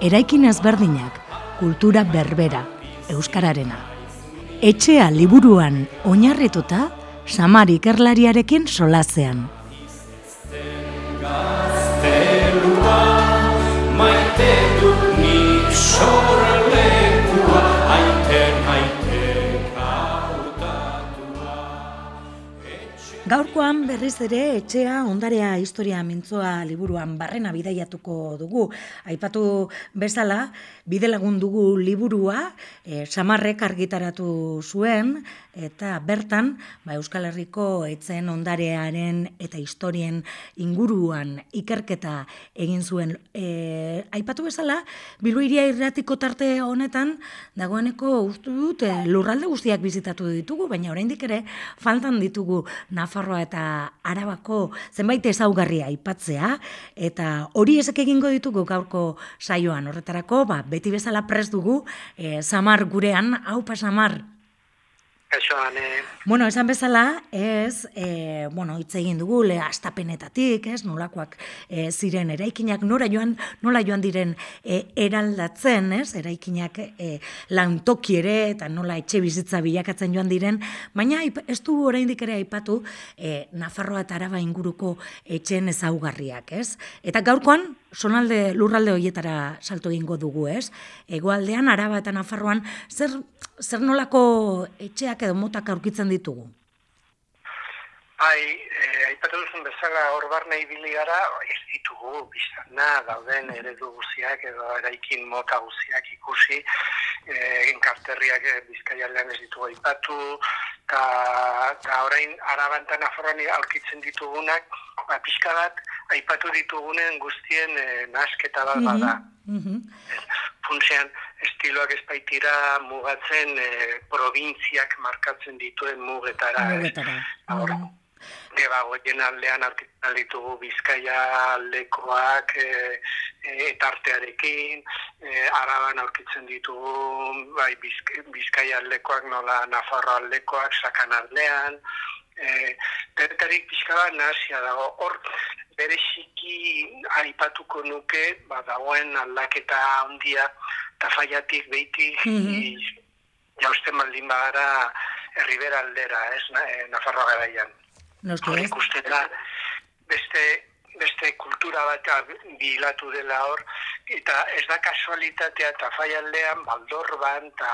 eraikin ezberdinak, kultura berbera, euskararena. Etxea liburuan oinarrituta, samar ikerlariarekin solazean. Gaurkoan berriz ere etxea ondarea historia mintzoa liburuan barrena bidaiatuko dugu. Aipatu bezala, bide lagun dugu liburua, e, samarrek argitaratu zuen, eta bertan, ba, Euskal Herriko etzen ondarearen eta historien inguruan ikerketa egin zuen. E, aipatu bezala, Bilbo iria irratiko tarte honetan, dagoeneko ustu dut, e, lurralde guztiak bizitatu ditugu, baina oraindik ere, faltan ditugu Nafarroa eta Arabako zenbait ezaugarria aipatzea, eta hori ezek egingo ditugu gaurko saioan. Horretarako, ba, beti bezala prest dugu, e, samar gurean, hau pa Kaixo, Bueno, esan bezala, ez, e, bueno, hitz egin dugu, le astapenetatik, ez, nolakoak e, ziren eraikinak, nora joan, nola joan diren e, eraldatzen, ez, eraikinak e, lantoki ere, eta nola etxe bizitza bilakatzen joan diren, baina ez du oraindik ere aipatu e, Nafarroa eta Araba inguruko etxen ezaugarriak, ez? Eta gaurkoan, sonalde lurralde horietara salto egingo dugu, ez? Egoaldean, Araba eta Nafarroan, zer, zer nolako etxeak edo motak aurkitzen ditugu? Bai, e, aipatu duzun bezala hor barne ibili gara, ez ditugu, biztana, dauden eredu guziak edo eraikin mota guziak ikusi, e, enkarterriak e, bizkaialean ez ditugu aipatu, eta orain arabantan aforran aurkitzen ditugunak, ba, pixka bat, aipatu ditugunen guztien e, nasketa bat bada. Mm -hmm. Funtzean, estiloak ez baitira mugatzen e, provintziak markatzen dituen mugetara. Mugetara. Eh? Deba, goien aldean artikan ditugu bizkaia aldekoak e, e, etartearekin, e, araban aurkitzen ditugu bai, bizkaia aldekoak nola nafarro aldekoak sakan aldean, e, Deretarik pixka bat nahazia dago. Hor, bere xiki aipatuko nuke, ba, dagoen aldaketa handia tafaiatik beiti mm -hmm. jausten maldin bagara herribera aldera, ez, na, e, Nafarroa garaian. Hor ikusten da, beste, beste kultura bat bilatu dela hor, eta ez da kasualitatea tafaialdean, baldorban, eta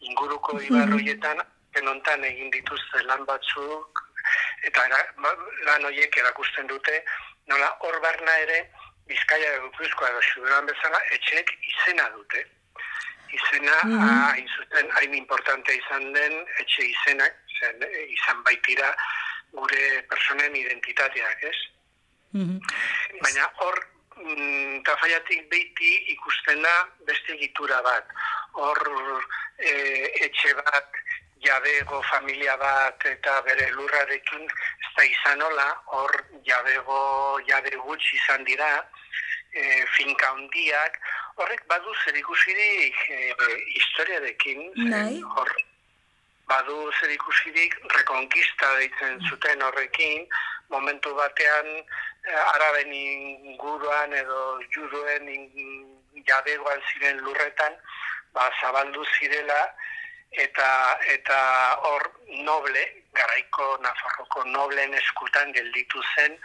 inguruko mm -hmm. ibarroietan, penontan egin dituzte lan batzuk, eta era, ba, lan horiek erakusten dute, nola hor barna ere, Bizkaia edo Gipuzkoa edo Xuderan bezala etxeek izena dute. Izena mm -hmm. hain zuten hain importante izan den etxe izenak zen, izan baitira gure personen identitateak, ez? Mm Baina hor mm, tafaiatik beiti ikusten da beste egitura bat. Hor e, etxe bat jabego familia bat eta bere lurrarekin ez da izan hola, hor jabego jabe gutxi izan dira, e, finka hondiak, horrek badu zer ikusirik e, historiarekin, bai. hor badu zer ikusirik rekonkista deitzen zuten horrekin, momentu batean e, araben inguruan edo juduen jabegoan ziren lurretan, ba, zabaldu zirela, eta eta hor noble garaiko Nafarroko nobleen eskutan gelditu zen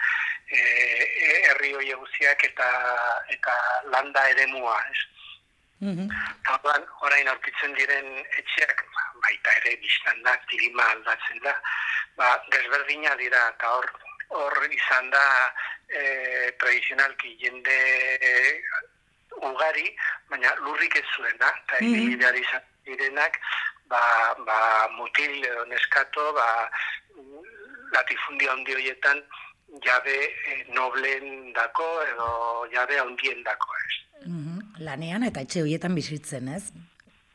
e, e herri hoe guztiak eta eta landa eremua, ez? Mm orain aurkitzen diren etxeak ba, baita ere biztan da klima aldatzen da. Ba, desberdina dira eta hor hor izan da e, tradizionalki jende ugari, baina lurrik ez zuena, eta mm -hmm. izan direnak, ba, ba, mutil edo neskato, ba, latifundia handi horietan jabe e, noblen dako edo jabe handien dako ez. Mhm. Lanean eta etxe horietan bizitzen, ez?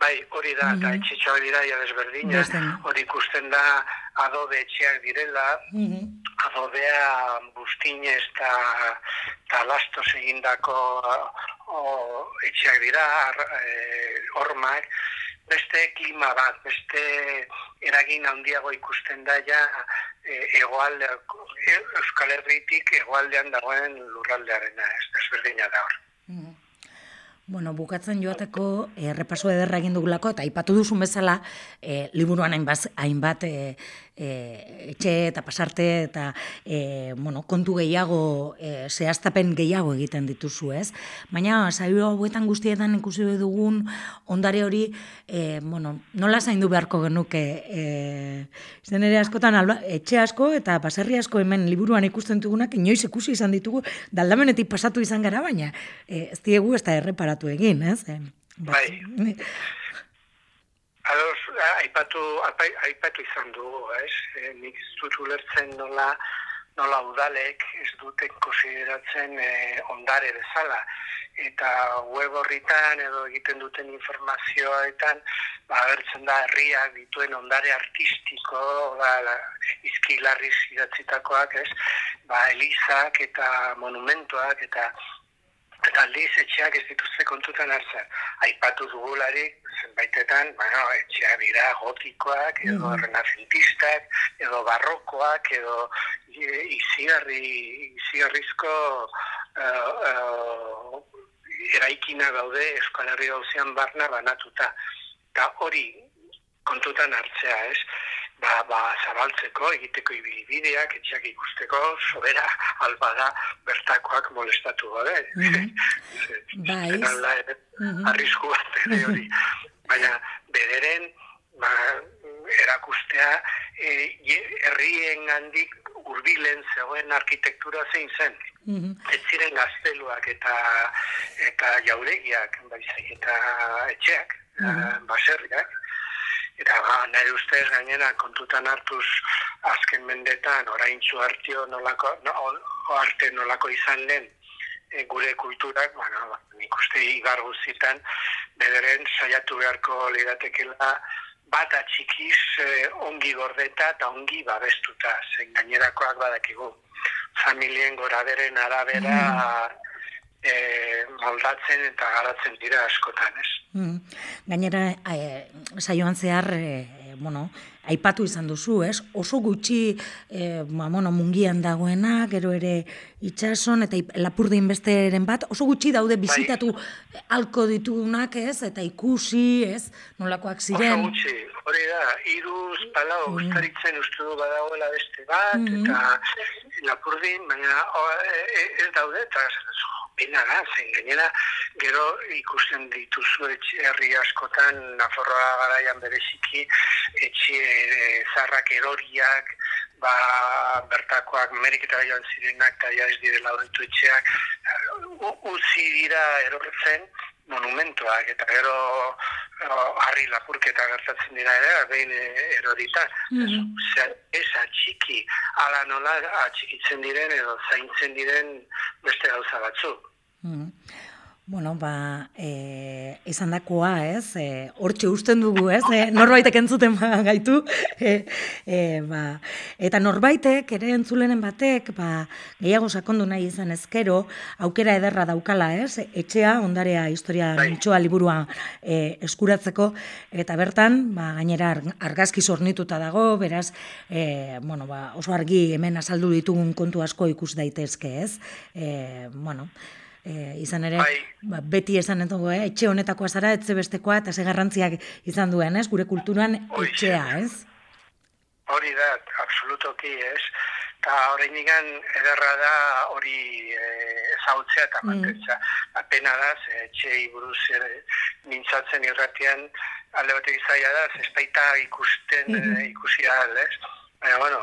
Bai, hori da, eta Mhm. etxetxoak dira, ja desberdina, Desberdin. hori ikusten da adobe etxeak direla, Mhm. adobea bustinez eta ta lastos egindako o, etxeak dira, ar, e, hormak, beste klima bat, beste eragin handiago ikusten da ja e, egoalde, e, Euskal Herritik egoaldean dagoen lurraldearena, ez desberdina da hor. Bueno, bukatzen joateko eh, errepaso ederra egin dugulako eta aipatu duzun bezala eh, liburuan hainbat, hainbat eh, eh, etxe eta pasarte eta eh, bueno, kontu gehiago eh, zehaztapen gehiago egiten dituzu, ez? Baina saio hauetan guztietan ikusi dugun ondare hori eh, bueno, nola zaindu beharko genuke eh, zen ere askotan alba, etxe asko eta baserri asko hemen liburuan ikusten dugunak inoiz ikusi izan ditugu daldamenetik pasatu izan gara baina eh, ez diegu ez da erreparatu egin, ez? Eh, Bai. Ados, aipatu, aipatu izan dugu, ez? E, nik dut ulertzen nola, nola udalek ez duten konsideratzen e, ondare bezala. Eta web horritan edo egiten duten informazioetan, ba, agertzen da herriak dituen ondare artistiko, ba, la, idatzitakoak, ez? Ba, elizak eta monumentoak eta eta aldiz etxeak ez dituzte kontutan hartzen. Aipatu dugularik, zenbaitetan, bueno, etxeak dira gotikoak, edo Mhm. renacentistak, edo barrokoak, edo i- izigarri, izigarrizko uh, uh, eraikina daude Euskal Herri gauzean barna banatuta. Eta hori kontutan hartzea, ez? Ba, ba, zabaltzeko, egiteko ibibideak, etxeak ikusteko, sobera, albada, bertakoak molestatu gabe. Mhm. Bai. Zenala, ere, Mhm. arrisku bat ere hori. Baina, bederen, ba, erakustea, e, herrien handik urbilen zegoen arkitektura zein zen. Mhm. Ez ziren gazteluak eta eta jauregiak, baizik eta etxeak, Mhm. baserriak. Eta ba, nire ustez gainera kontutan hartuz azken mendetan oraintzu hartio nolako, no, arte nolako izan den e, gure kulturak, bueno, ba, nik uste igar guztietan bederen saiatu beharko liratekela bat atxikiz e, ongi gordeta eta ongi babestuta, zen gainerakoak badakigu. Familien goraberen arabera e, moldatzen eta garatzen dira askotan, ez? Mm. Gainera, eh, saioan zehar, eh, bueno, aipatu izan duzu, ez? Oso gutxi, eh, ba, bueno, mungian dagoena, gero ere itxason, eta lapurdin besteren bat, oso gutxi daude bizitatu alko ditugunak, ez? Eta ikusi, ez? Nolakoak Oso ziren. gutxi, hori da, iruz, palau, Mm. ustaritzen uste du badagoela beste bat, Mhm. eta lapurdin, baina o, e, e, ez daude, eta pena da, zein gainera, gero ikusten dituzu herri askotan, Nafarroa garaian bereziki, etxe e, zarrak eroriak, ba, bertakoak meriketara joan zirenak, eta ja ez direla horretu etxeak, u- uzi dira erortzen, monumentoak eta gero o, harri lapurketa gertatzen dira ere, behin e, erorita. Mhm. Osea, ez atxiki, ala nola atxikitzen diren edo zaintzen diren beste gauza batzuk. Mm. Bueno, ba, e, izan dakoa, ez? E, hortxe usten dugu, ez? E, norbaitek entzuten ba, gaitu. E, e, ba, eta norbaitek, ere entzulenen batek, ba, gehiago sakondu nahi izan ezkero, aukera ederra daukala, ez? Etxea, ondarea, historia Bai. mintxoa liburua e, eskuratzeko, eta bertan, ba, gainera ar- argazki zornituta dago, beraz, e, bueno, ba, oso argi hemen azaldu ditugun kontu asko ikus daitezke, ez? E, bueno, E, izan ere, Bai. ba, beti esan entzongo, eh? etxe honetakoa zara, etxe bestekoa, eta ze garrantziak izan duen, ez? Gure kulturan etxea, ez? Hori da, absolutoki ez. Eta horrein ederra da hori e, ezagutzea eta Mm. mantentzea. Apena da, ze etxei buruz ere mintzatzen irratian alde batek izaia da, ez baita ikusten Mhm. e, ikusi ahal, ez? Baina, bueno,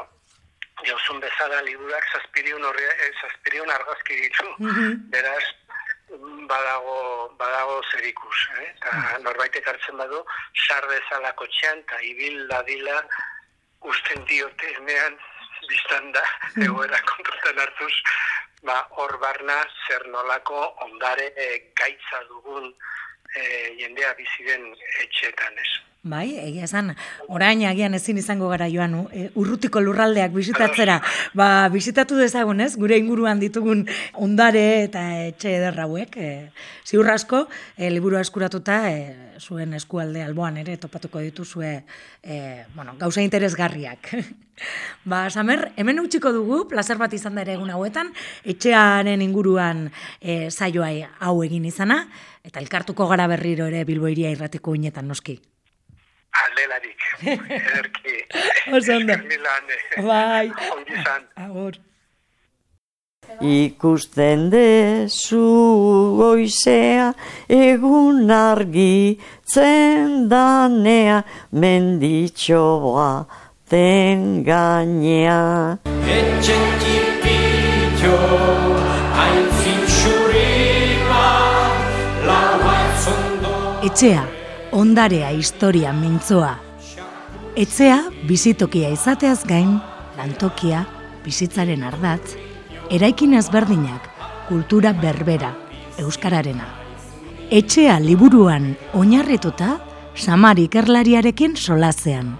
jauzun bezala liburak zazpiriun, horre, eh, zazpiriun argazki ditu. Mhm. Beraz, badago, badago zer ikus, eh? Eta norbaitek hartzen badu, sar bezala kotxean, eta ibil dadila usten diote emean biztan da, egoera kontutan hartuz, ba, hor barna zer nolako ondare e, gaitza dugun e, jendea biziren etxetan, ez. Bai, egia esan, orain agian ezin izango gara joan, e, urrutiko lurraldeak bisitatzera, ba, bisitatu dezagun, ez? Gure inguruan ditugun ondare eta etxe ederra hauek, e, ziur asko, e, liburu eskuratuta, e, zuen eskualde alboan ere, topatuko dituzue, e, bueno, gauza interesgarriak. ba, Samer, hemen utziko dugu, plazer bat izan da ere egun hauetan, etxearen inguruan e, saioa hau egin izana, eta elkartuko gara berriro ere bilboiria irratiko inetan noski. Aldelarik, ederki. Oso ondo. Milan, Bai. ongi izan. Agur. Ikusten dezu goizea egun argi zendanea menditxoa den gainean. Etxen tipitxo, hain zintxurima, laua zondo. Etxea, ondarea historia mintzoa. Etxea, bizitokia izateaz gain, lantokia, bizitzaren ardatz, eraikin ezberdinak, kultura berbera, euskararena. Etxea liburuan oinarrituta, samar ikerlariarekin solazean.